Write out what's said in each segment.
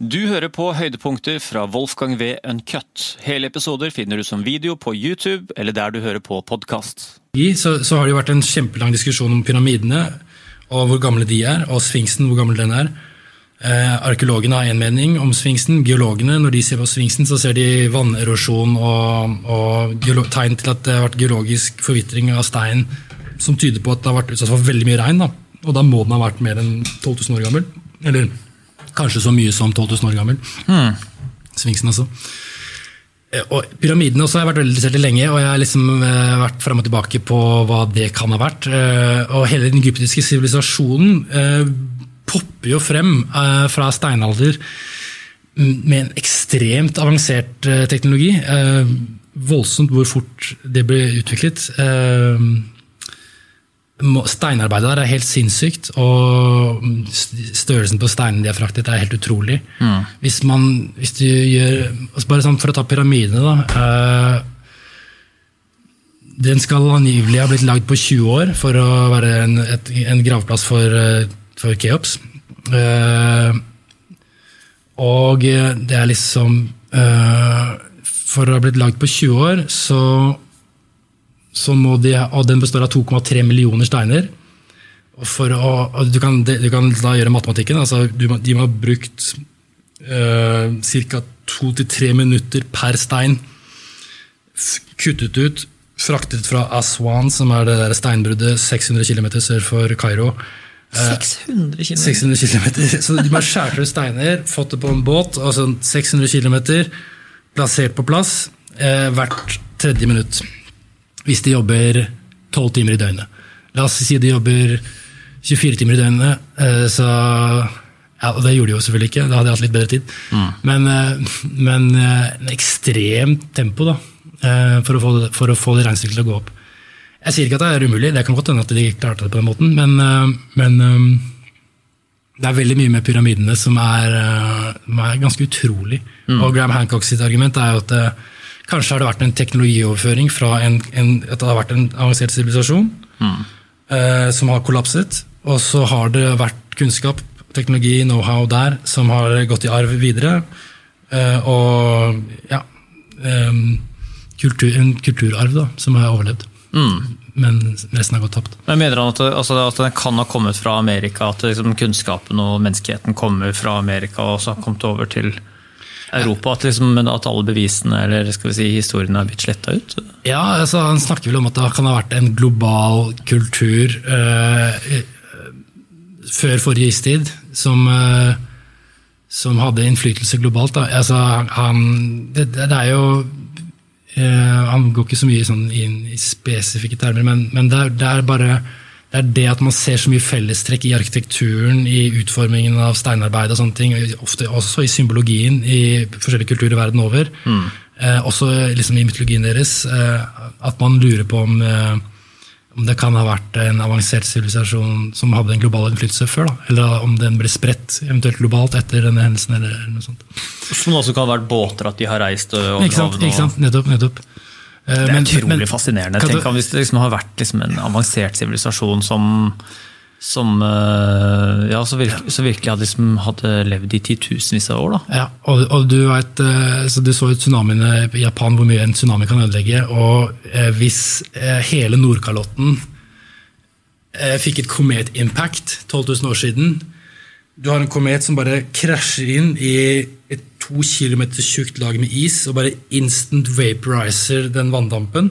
Du hører på høydepunkter fra Wolfgang V. Uncut. Hele episoder finner du som video på YouTube eller der du hører på podkast. Så, så har det jo vært en kjempelang diskusjon om pyramidene og hvor gamle de er, og sfinksen, hvor gammel den er. Eh, Arkeologene har én mening om sfinksen. Geologene når de ser på sfinksen, så ser de vannerosjon og, og tegn til at det har vært geologisk forvitring av stein som tyder på at det har vært utsatt for veldig mye regn. Da. Og da må den ha vært mer enn 12 000 år gammel. Eller kanskje så mye som 12 000 år gammel. Mm. Sfinksen, altså. Eh, Og Pyramidene også har jeg vært veldig interessert i lenge, og jeg har liksom eh, vært frem og tilbake på hva det kan ha vært. Eh, Og hele den egyptiske sivilisasjonen popper jo frem fra steinalder med en ekstremt avansert teknologi. Voldsomt hvor fort det ble utviklet. Steinarbeidet der er helt sinnssykt, og mm, størrelsen på steinene de har fraktet, er helt utrolig. Hvis man, hvis du gjør, altså Bare sånn for å ta pyramidene, da. eh, den skal angivelig ha blitt lagd på 20 år for å være en, et, en gravplass for, eh, for Keops. Uh, og det er liksom eh, For å ha blitt lagd på 20 år, så de, og den består av 2,3 millioner steiner. For å, du, kan, du kan da gjøre matematikken. Altså, du, de må ha brukt uh, ca. to til tre minutter per stein. Kuttet ut, fraktet fra Aswan, som er det der steinbruddet 600 km sør for Kairo. 600 km. 600 km. Så de ha skåret ut steiner, fått det på en båt, sånn 600 km plassert på plass eh, hvert tredje minutt. Hvis de jobber 12 timer i døgnet. La oss si de jobber 24 timer i døgnet, eh, så ja, Det gjorde de jo selvfølgelig ikke, da hadde jeg hatt litt bedre tid. Men, eh, men eh, en ekstremt tempo da, for å få for å få det regnestykket til å gå opp. Jeg sier ikke at det er umulig, det kan godt hende at de klarte det på den måten, men, men det er veldig mye med pyramidene som er, er ganske utrolig. Og Graham Hancock sitt argument er jo at kanskje har det vært en teknologioverføring fra en, en, at det har vært en avansert sivilisasjon eh, som har kollapset, og så har det vært kunnskap, teknologi, know-how der som har gått i arv videre. eh, og ja eh, kultur, En kulturarv da, som har overlevd. Men resten har gått tapt. Men mener han at, altså, at den kan ha kommet fra Amerika, at liksom, kunnskapen og menneskeheten kommer fra Amerika og så har kommet over til Europa? At, liksom, at alle bevisene eller skal vi si, historiene er blitt sletta ut? Ja, altså, Han snakker vel om at det kan ha vært en global kultur eh, eh, før forrige istid som, eh, som hadde innflytelse globalt. Altså, han, det, det er jo eh, Han går ikke så mye sånn inn i spesifikke termer, men, men det, det er bare det er det at man ser så mye fellestrekk i arkitekturen, i utformingen av steinarbeid og sånne ting, ofte også i symbologien i forskjellige kulturer verden over. Eh, også liksom i mytologien deres. Eh, at man lurer på om, eh, om det kan ha vært en avansert sivilisasjon som hadde en global innflytelse før. Da. Eller om den ble spredt eventuelt globalt etter denne hendelsen. eller, eller noe sånt. Som også kan ha vært båter, at de har reist over Ikke sant? Ikke sant? Nettopp. nettopp. Eh, Det er men- utrolig men- fascinerende. du- Tenk om hvis det liksom har vært liksom en avansert sivilisasjon som, som eh, ja, så, virke, så virkelig hadde, liksom, hadde levd i titusenvis av år. Da. Ja, og, og du vet, eh, så du så tsunamiene i Japan, hvor mye en tsunami kan ødelegge. Og hvis hele Nordkalotten fikk et komet-impact 12 000 år siden Du har en komet som bare krasjer inn i et to kilometer tjukt lag med is og bare instant vaporizer den vanndampen.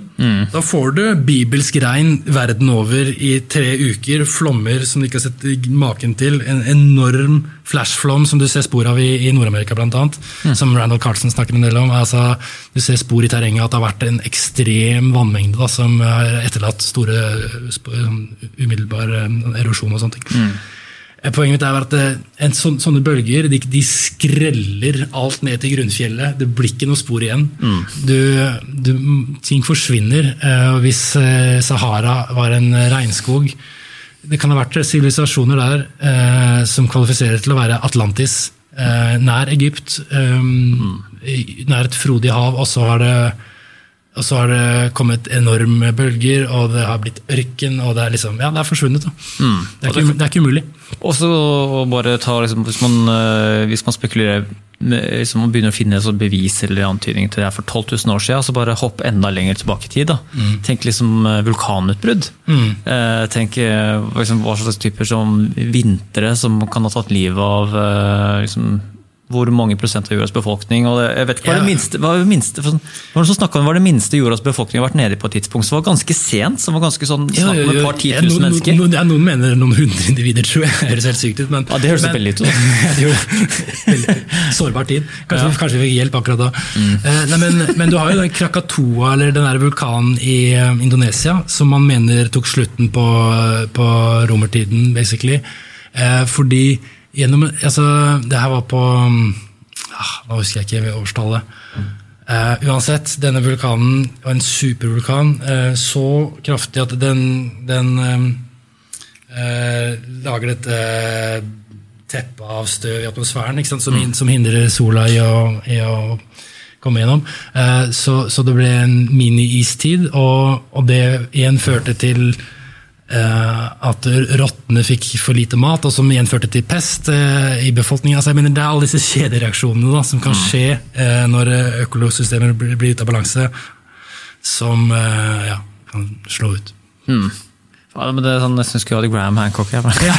Da får du bibelsk regn verden over i tre uker. Flommer som du ikke har sett maken til. En enorm flashflom som du ser spor av i, i Nord-Amerika, blant annet. Som Randall Carlson snakker en del om. Altså, du ser spor i terrenget at det har vært en ekstrem vannmengde da, som har etterlatt store sp- umiddelbar eh, erosjon og sånne ting. Eh, Poenget mitt er at eh, en sånn, sånne bølger de, de skreller alt ned til grunnfjellet. Det blir ikke noe spor igjen. Du, du, ting forsvinner. eh, Hvis eh, Sahara var en regnskog Det kan ha vært sivilisasjoner der eh, som kvalifiserer til å være Atlantis. Eh, nær Egypt, eh, i- nær et frodig hav. Og så har det og så har det kommet enorme bølger, og det har blitt ørken, og det er liksom, ja, det er forsvunnet. Mm. Det, er ikke, det er ikke umulig. Og så bare ta, liksom, hvis, man, øh, hvis man spekulerer liksom, man begynner å finne bevis eller antydning til det her for 12 000 år siden, så bare hopp enda lenger tilbake i tid. da. Tenk liksom øh, vulkanutbrudd. Eh, tenk eh, liksom, hva slags typer som vintre som kan ha tatt livet av eh, liksom, hvor mange prosent av jordas befolkning. og jeg vet ikke hva Ja. det minste, hva er det minste for, sånn- var det om hva det minste jordas befolkning har vært nede på et tidspunkt, som var ganske sent. som var ganske sånn, Ja, ja, ja, et par ja, titusen mennesker. Noen, ja, noen mener noen hundre individer, tror jeg. Det høres helt sykt ut. Men, Ja, det høres men, veldig ut. det. Veldig Sårbar tid. Kanskje, kanskje vi fikk hjelp akkurat da. Eh, nei, men, men du har jo den Krakatoa, eller den der vulkanen i eh, Indonesia, som man mener tok slutten på, på romertiden, basically. Eh, fordi gjennom Altså, det her var på ah, Nå husker jeg ikke årstallet. Uh, uansett, denne vulkanen var en supervulkan. Uh, så kraftig at den, den uh, lager dette teppet av støv i atmosfæren sant? Som, mm. som hindrer sola i å, i å komme gjennom. Så, så det ble en mini-istid, og, og det igjen førte til at rottene fikk for lite mat, og som igjen førte til pest eh, i befolkningen. Altså, det er alle disse kjedereaksjonene da, som kan skje eh, når eh, blir, ute av balanse, som eh, ja, kan slå ut. Hmm. Ja, men det er sånn, Jeg skulle hatt Graham Hancock her. Ja.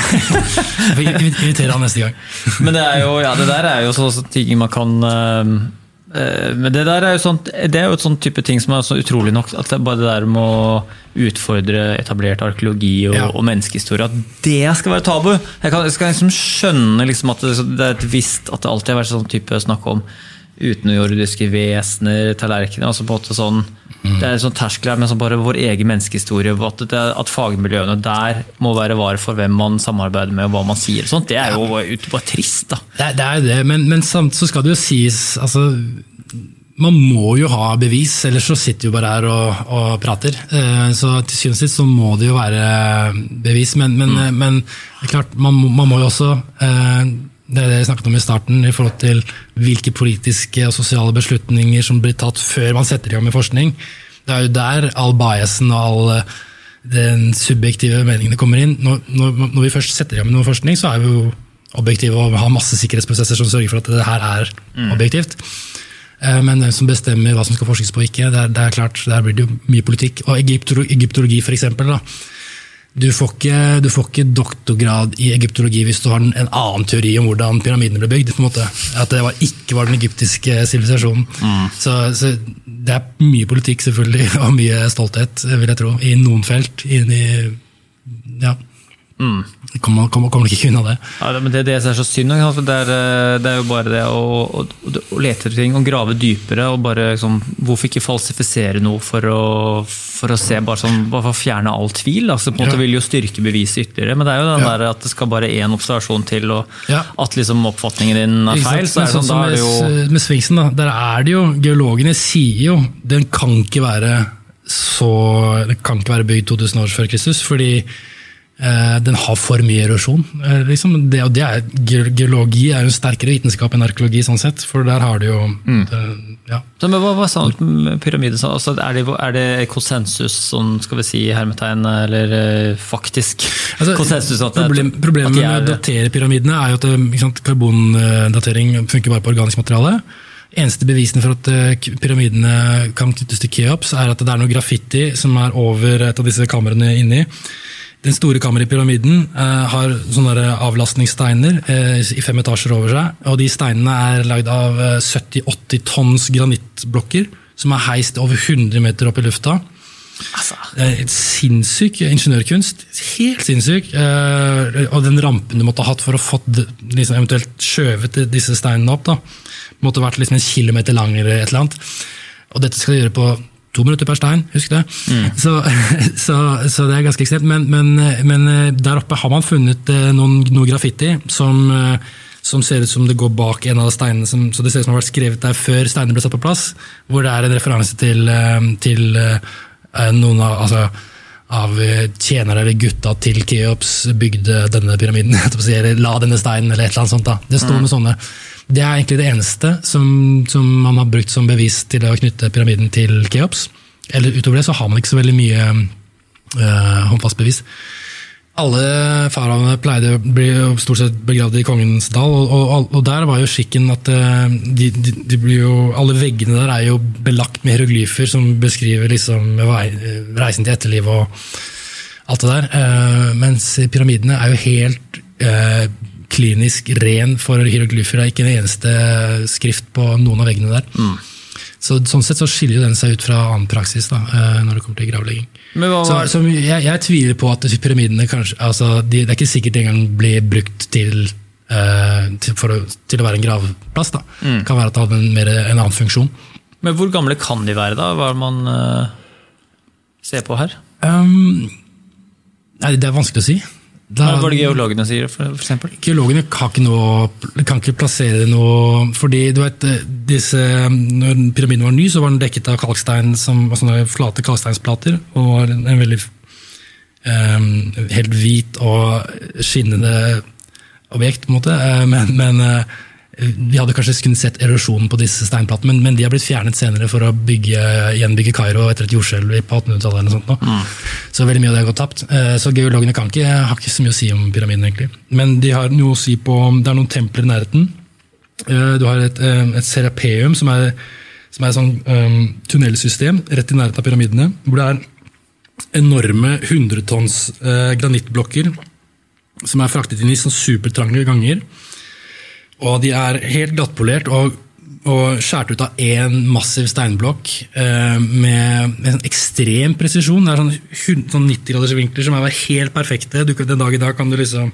Får han neste gang. Men det er jo, ja, det der er jo sånne ting man kan eh, eh, Men det der er jo sånt, det er jo et sånn type ting som er så utrolig nok at det bare det der med å utfordre etablert arkeologi og, Ja. og menneskehistorie, at det skal være tabu! Jeg, kan, jeg skal liksom skjønne liksom at det, det er et visst at det alltid har vært sånn type snakk om utenomjordiske vesener, tallerkener. altså på en måte sånn, Det er en sånn terskel her men sånn bare vår egen menneskehistorie. At, det, at fagmiljøene der må være vare for hvem man samarbeider med og hva man sier. sånt, Det er jo ut- bare trist. da. Det, det er jo det, men, men samt så skal det jo sies altså, Man må jo ha bevis, ellers så sitter vi bare her og, og prater. Eh, Så til syvende og sist så må det jo være bevis, men, men, mm. men det er klart, man, man må jo også eh, det er det jeg snakket om i starten, i forhold til hvilke politiske og sosiale beslutninger som blir tatt før man setter i gang med forskning. Det er jo der all biasen og all eh, den subjektive meningene kommer inn. Når, når, når vi først setter i gang med noe forskning, så er vi jo objektive og har masse sikkerhetsprosesser som sørger for at det her er objektivt. Eh, Men hvem som bestemmer hva som skal forskes på og ikke, det er, det er klart, der blir det jo mye politikk. Og egyptolo- egyptologi, for eksempel. Da. Du, får ikke, du får ikke doktorgrad i egyptologi hvis du har en, en annen teori om hvordan pyramidene ble bygd. på en måte. At det var, ikke var den egyptiske sivilisasjonen. Så, så det er mye politikk selvfølgelig, og mye stolthet, vil jeg tro, i noen felt. Inn i, ja. Det kommer, kommer, kommer ikke unna det. Ja, men det, det er så synd, ikke det er, eh, det er jo bare det å, å, å lete etter ting og grave dypere. og bare liksom, Hvorfor ikke falsifisere noe for å, for å se, bare sånn, bare fjerne all tvil? altså på en måte Ja. vil jo styrke beviset ytterligere, men det er jo den Ja. der at det skal bare én observasjon til, og at liksom oppfatningen din er feil. så er det Men sånn, da er det jo... med, med Sfinksen, da, der er det jo Geologene sier jo den kan ikke være så Den kan ikke være bygd 2000 år før Kristus, fordi den har for mye erosjon. Eh, liksom. det, og det er, geologi er jo en sterkere vitenskap enn arkeologi, sånn sett, for der har du jo Mm. det, ja. Så, men hva, hva sa du om pyramide? Altså, er, det, er det konsensus, sånn skal vi si, hermetegn, eller eh, faktisk Altså, konsensus? At, det- problem, problemet at de med å er- datere pyramidene er jo at ikke sant, karbondatering funker bare på organisk materiale. Eneste bevisene for at eh, pyramidene kan knyttes til Keops, er at det er noe graffiti som er over et av disse kamrene inni. Den store kammerpyramiden eh, har sånne avlastningssteiner eh, i fem etasjer over seg. og De steinene er lagd av eh, 70-80 tonns granittblokker som er heist over 100 meter opp i lufta. altså, et sinnssyk ingeniørkunst. Helt sinnssyk. Eh, og den rampen du måtte ha hatt for å få liksom, eventuelt skjøvet disse steinene opp, da, måtte vært liksom en kilometer lang eller et eller annet. Og dette skal de gjøre på to minutter per stein, husk det. Så, så, så det er ganske ekstremt. Men, men, men eh, der oppe har man funnet eh, noen, noe graffiti som, eh, som ser ut som det går bak en av steinene. Som, så det ser ut som det har vært skrevet der før steinene ble satt på plass. Hvor det er en referanse til, til noen av altså, av tjenere eller gutta til Keops bygde denne pyramiden. Eller la denne steinen, eller et eller annet sånt. da. Det står med sånne. Det er egentlig det eneste som, som man har brukt som bevis til å knytte pyramiden til Keops. eller utover det så har man ikke så veldig mye øh, håndfast bevis. Alle faraoene pleide å bli stort sett begravd i Kongens dal, og, og, og, der var jo skikken at uh, de, de, de jo, alle veggene der er jo belagt med hieroglyfer som beskriver liksom reisen til etterliv og alt det der. Uh, mens pyramidene er jo helt klinisk ren for hieroglyfer. Det er ikke en eneste skrift på noen av veggene der. Mm. Så, sånn sett så skiller den seg ut fra annen praksis da, eh, når det kommer til gravlegging. Så, så jeg, jeg, tviler på at pyramidene kanskje, altså, de, Det er ikke sikkert de engang blir brukt til, uh, til, å, til, å, være en gravplass. da. Mm. kan være at det hadde en, mer, en annen funksjon. Men hvor gamle kan de være, da? Hva er det man uh, ser på her? Um, nei, det er vanskelig å si. Hva er det geologene sier, for, for eksempel? Geologene kan ikke, noe, kan ikke plassere noe fordi du vet, disse, når pyramiden var ny, så var den dekket av kalkstein, som, sånne flate kalksteinsplater. og var en, en veldig um, helt hvit og skinnende objekt, på en måte. Eh, men, men uh, vi hadde kanskje kunnet sett erosjonen på disse steinplatene, men, men, de har blitt fjernet senere for å bygge, gjenbygge Kairo etter et jordskjelv på 1800-tallet. Mm. Så veldig mye av det har gått tapt. Eh, så geologene kan ikke, har ikke så mye å si om pyramiden. egentlig. Men de har noe å si på, det er noen templer i nærheten. Eh, du har et, eh, et serapeum, som er, som er et sånn um, tunnelsystem rett i nærheten av pyramidene. Hvor det er enorme hundretonns uh, granittblokker som er fraktet inn i sånn supertrange ganger. Og de er helt glattpolert og, og skjært ut av én massiv steinblokk eh, med, med en ekstrem presisjon. Det er sånn, sånn 90 graders vinkler som er helt perfekte. Du, den dag i dag kan du liksom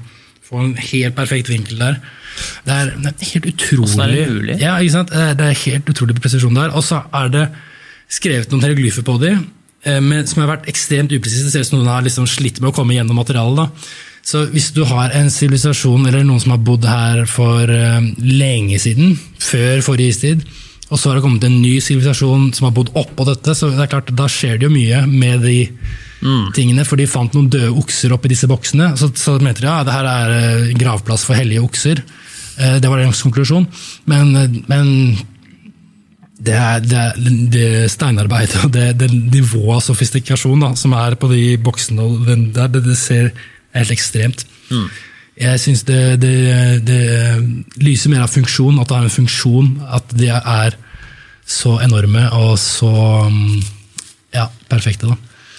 få en helt perfekt vinkel der. Det er, det er helt utrolig er det mulig? Ja, ikke sant? Eh, det er helt utrolig presisjon der. Og så er det skrevet noen hieroglyfer på dem eh, som har vært ekstremt upresise. Det ser ut som noen har liksom slitt med å komme gjennom materialet. da. Så hvis du har en sivilisasjon eller noen som har bodd her for uh, lenge siden, før forrige istid, og så har det kommet en ny sivilisasjon som har bodd oppå dette, så det er klart, da skjer det jo mye med de mm. tingene. For de fant noen døde okser oppi disse boksene. Så, så mente de ja, det her er uh, gravplass for hellige okser. Uh, det var deres konklusjon. Men, men det er, det, det steinarbeidet og det, det nivået av sofistikasjon da, som er på de boksene, det, det ser helt ekstremt. Mm. Jeg syns det, det, det, lyser mer av funksjon, at det har en funksjon. At de er så enorme og så mm, ja, perfekte. da.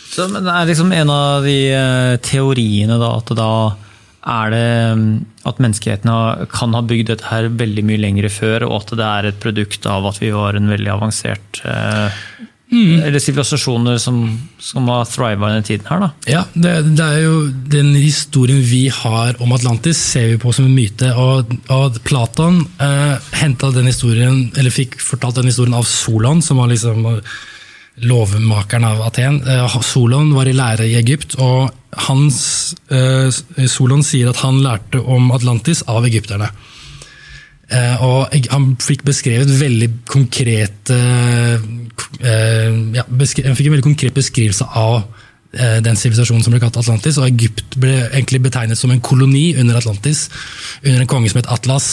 Så, men det er liksom en av de uh, teoriene da, at da er det um, at menneskeheten kan ha bygd dette her veldig mye lengre før, og at det er et produkt av at vi var en veldig avansert uh, Mm. Eller sivilisasjoner som, som har thriva i den tiden her, da. Ja, det, det, er jo den historien vi har om Atlantis, ser vi på som en myte. Og, og Platon eh, den historien, eller fikk fortalt den historien av Solon, som var liksom lovmakeren av Aten. Eh, Solon var i lære i Egypt, og hans, eh, Solon sier at han lærte om Atlantis av egypterne. Eh, og han fikk beskrevet veldig konkrete eh, ja, Han fikk en veldig konkret beskrivelse av eh, den sivilisasjonen som ble kalt Atlantis. Og Egypt ble egentlig betegnet som en koloni under Atlantis, under en konge som het Atlas.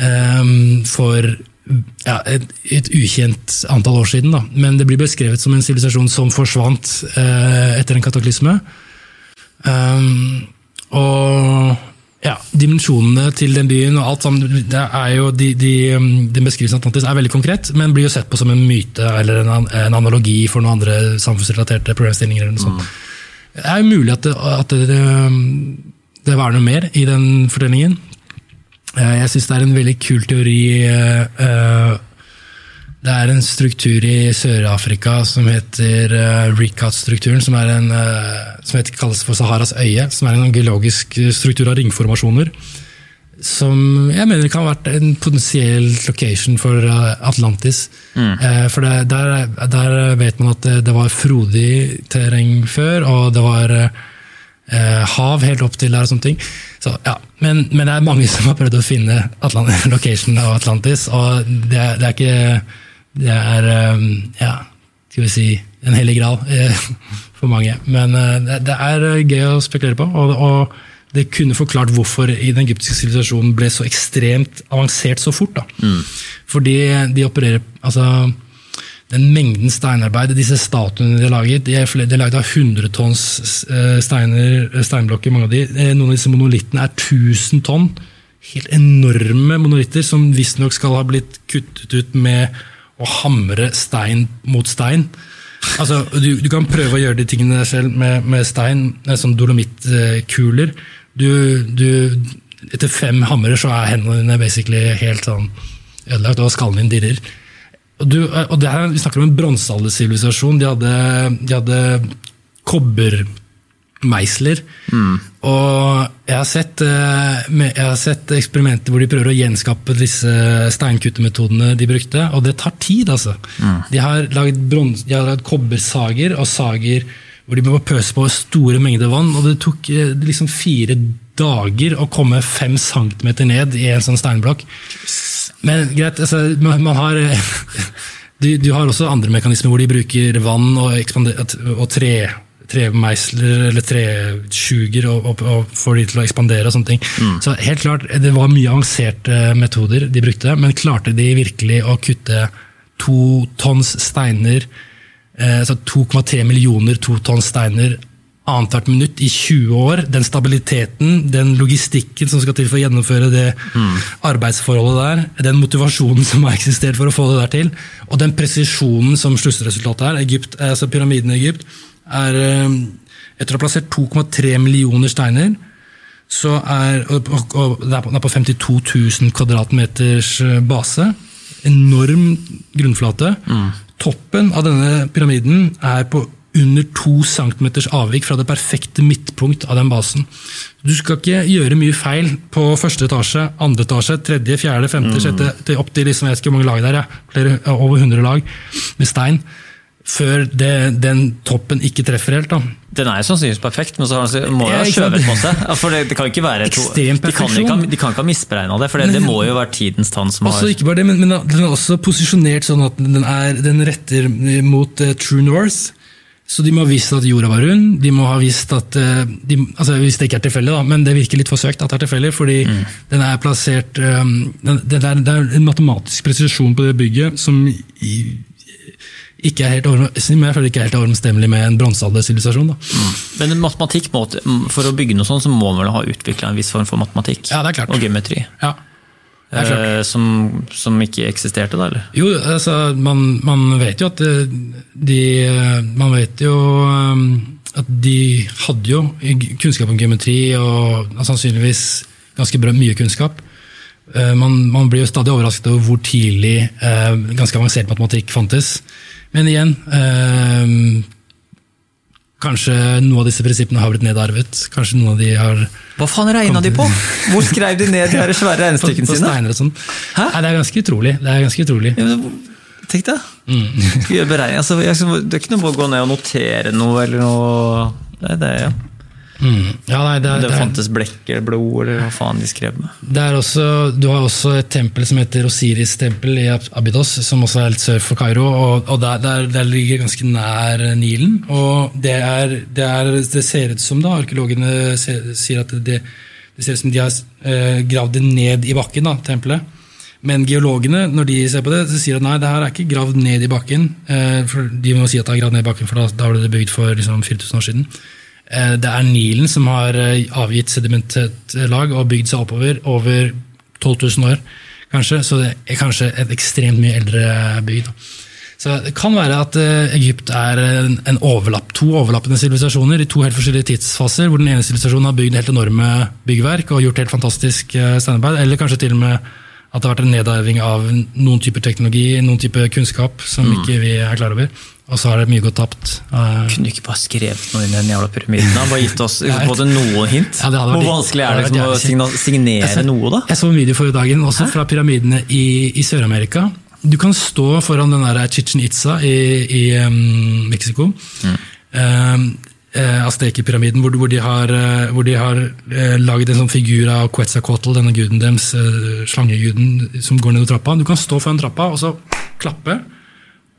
For ja, et, et, ukjent antall år siden. Da. Men det blir beskrevet som en sivilisasjon som forsvant etter en kataklysme. og ja, dimensjonene til den byen og alt sammen, det er jo, de, de, de Den beskrivelsen av Atlantis er veldig konkret, men blir jo sett på som en myte eller en, en analogi for noen andre samfunnsrelaterte problemstillinger. eller noe sånt. Mm. Det er jo mulig at, det, at det, um, det, var noe mer i den fortellingen. Eh, jeg syns det er en veldig kul teori uh, det er en struktur i Sør-Afrika som heter uh, Ricat-strukturen, som, er en, uh, som heter, kalles for Saharas øye. Som er en geologisk struktur av ringformasjoner. Som jeg mener kan ha vært en potensiell location for uh, Atlantis. Mm. Uh, for det, der, der, vet man at det, det, var frodig terreng før, og det var hav helt opp til der og sånne ting. Så, ja. men, men, det er mange som har prøvd å finne Atlant location av Atlantis, og det, det er ikke det er ehm, ja, skal vi si, en hellig gral eh, for mange. Men eh, det er eh, gøy å spekulere på. og, det kunne forklart hvorfor i den egyptiske sivilisasjonen ble så ekstremt avansert så fort. da. Mm. Fordi de opererer altså, den mengden steinarbeid disse statuene de har laget De er, laget av 100 tonns eh, steiner, eh, steinblokker, mange av de. Noen av disse monolittene er 1000 tonn. Helt enorme monolitter som visstnok skal ha blitt kuttet ut med å hamre stein mot stein. Altså, du, du kan prøve å gjøre de tingene selv med, med stein, eh, sånn dolomittkuler. Du, du, etter fem hamre så er hendene dine basically helt sånn ødelagt, og skallen din dirrer. Og, du, og det her, Vi snakker om en bronsealdersivilisasjon. De hadde, de hadde Mm. Og jeg har, sett, eh, jeg har sett eksperimenter hvor de prøver å gjenskape disse steinkuttemetodene de brukte, og det tar tid, altså. Lagd, de har lagd kobbersager og sager hvor de må pøse på store mengder vann, og det tok eh, liksom fire dager å komme fem centimeter ned i en sånn steinblokk. Men greit, altså, man, har du, du har også andre mekanismer hvor de bruker vann og, og tre, tremeisler eller tresjuger og, og, og får de til å ekspandere og sånne ting. Så helt klart, det var mye avanserte metoder de brukte, men klarte de virkelig å kutte to tonns steiner, eh, altså 2,3 millioner to tonns steiner annethvert minutt i 20 år. Den stabiliteten, den logistikken som skal til for å gjennomføre det arbeidsforholdet der, den motivasjonen som har eksistert for å få det der til, og den presisjonen som sluttresultatet er. Egypt, altså Pyramiden i Egypt er eh, Etter å ha plassert 2,3 millioner steiner, så er, og, og, og det er på, det er på 52 000 kvadratmeters eh, base. Enorm grunnflate. Toppen av denne pyramiden er på under to centimeters avvik fra det perfekte midtpunkt av den basen. Du skal ikke gjøre mye feil på første etasje, andre etasje, tredje, fjerde, femte, sjette, til opp til liksom, jeg vet ikke hvor mange lag der, ja. Flere, over 100 lag med stein, før det, den toppen ikke treffer helt. da. Den er jo sannsynligvis perfekt, men så må jo ha skjøvet på seg. For det, det kan ikke være to, de, kan ikke, de kan ikke ha misberegna det, for det, det må jo være tidens tann som Også har ikke bare det, men, men den er også posisjonert sånn at den, er, den retter mot uh, True North. Så de må ha visst at jorda var rund. De må ha visst at uh, de, altså Hvis det ikke er tilfeldig, da, men det virker litt forsøkt at det er tilfeldig, fordi den er plassert um, den, det, er, det er en matematisk presisjon på det bygget som i, ikke er helt over- jeg føler ikke er helt overensstemmelig med en bronsealdersivilisasjon. Mm. Men matematikk for å bygge noe sånt, så må man vel ha utvikla en viss form for matematikk Ja, det er klart. og geometri. Ja, det er klart. eh, som, som ikke eksisterte da, eller? Jo, altså, man, man vet jo at eh, de eh, Man vet jo at de hadde jo kunnskap om geometri og sannsynligvis ganske bra, mye kunnskap. Man, man blir jo stadig overrasket over hvor tidlig ganske avansert matematikk fantes. Men igjen eh, Kanskje noen av disse prinsippene har blitt nedarvet. Kanskje noen av de har Hva faen regna de på?! Hvor skrev de ned de her svære regnestykkene sine? på steiner og sånn. Hæ? Nei, det er ganske utrolig. Det er ganske utrolig. Ja, Tenk deg. Mm. Skal gjøre beregning. Altså, jeg, det er ikke noe å gå ned og notere noe eller noe Det er det, ja. Mm. Ja, nei, det, er- Det fantes blekk eller blod, eller hva faen de skrev med. Det også, du har også et tempel som heter Osiris-tempel i Ab- Abydos, som også er litt sør for Kairo. og, og der, der, der ligger ganske nær Nilen. og Det, er, det, er, det ser ut som da, arkeologene sier at det, det ser ut som de har eh, gravd det ned i bakken, da, tempelet. Men geologene når de ser på det, så sier at nei, det her er ikke gravd ned i bakken. Eh, De må si at det er gravd ned i bakken, for da, da ble det bygd for liksom, 4000 år siden. Eh, Det er Nilen som har eh, avgitt sedimentert lag og bygd seg oppover over 12 000 år, kanskje. Så det er kanskje et ekstremt mye eldre bygd. Så Det kan være at eh, Egypt er en, overlapp, to overlappende sivilisasjoner i to helt forskjellige tidsfaser, hvor den ene sivilisasjonen har bygd helt enorme byggverk og gjort helt fantastisk steinarbeid, eller kanskje til og med at det har vært en nedarving av noen typer teknologi, noen typer kunnskap som ikke vi er klar over. Og så har det mye gått tapt. Eh, Kunne du ikke bare skrevet noe inn i den jævla pyramiden? da? Bare gitt oss både noen hint? Ja, Hvor vanskelig er det liksom, å signere så, noe, da? Jeg så en video forrige dagen også fra pyramidene i, i Sør-Amerika. Du kan stå foran den der Chichen Itza i, i um, Mexico. Um, eh, Aztekerpyramiden, hvor, hvor de har, eh, hvor de har eh, laget en sånn figur av Quetzalcoatl, denne guden deres, eh, slangeguden, som går ned trappa. Du kan stå foran trappa og så klappe,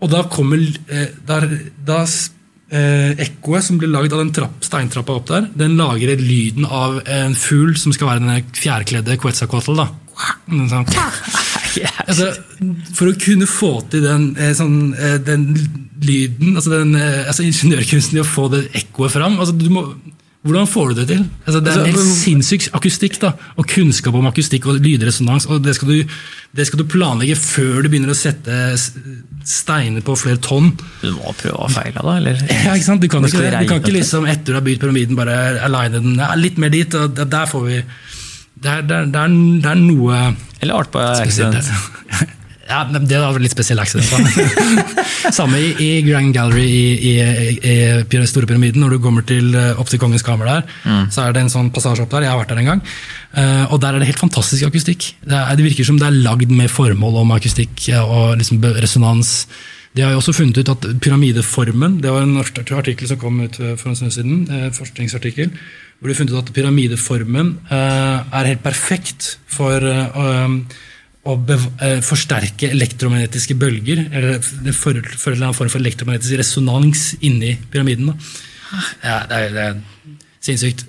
og da kommer eh, der, da eh, ekkoet som blir lagd av den trapp, steintrappa opp der, den lager lyden av en fugl som skal være den fjærkledde Quetzalcoatl. da. sånn. altså, For å kunne få til den, eh, sånn, eh, den lyden, altså, den, eh, altså ingeniørkunsten i å få det ekkoet fram altså, du må, Hvordan får du det til? Altså, det er en helt sinnssyk akustikk da, og kunnskap om akustikk og lydresonans. og det skal, du, det skal du planlegge før du begynner å sette steiner på flere tonn. Du må prøve å feile, da? eller? Ja, ikke sant? Du kan, ikke, du kan ikke liksom etter du har bygd pyramiden, bare aligne den litt mer dit. og Der får vi det er, det, er, det, er, det er, noe Eller art by accident. Ja, det var litt spesiell accident. Samme i, i, Grand Gallery i, i, i Store pyramiden. Når du kommer til, eh, opp til Kongens kammer der, mm. så er det en sånn passasje opp der. Jeg har vært der en gang. Uh, og der er det helt fantastisk akustikk. Det, er, det, virker som det er lagd med formål om akustikk og liksom resonans. De har jo også funnet ut at pyramideformen Det var en artikkel som kom ut for en stund siden. forskningsartikkel hvor de funnet ut at pyramideformen uh, er helt perfekt for uh, å uh, forsterke elektromagnetiske bølger. Eller det fører til en form for elektromagnetisk resonans inni pyramiden. Ja, det, er, det er sinnssykt.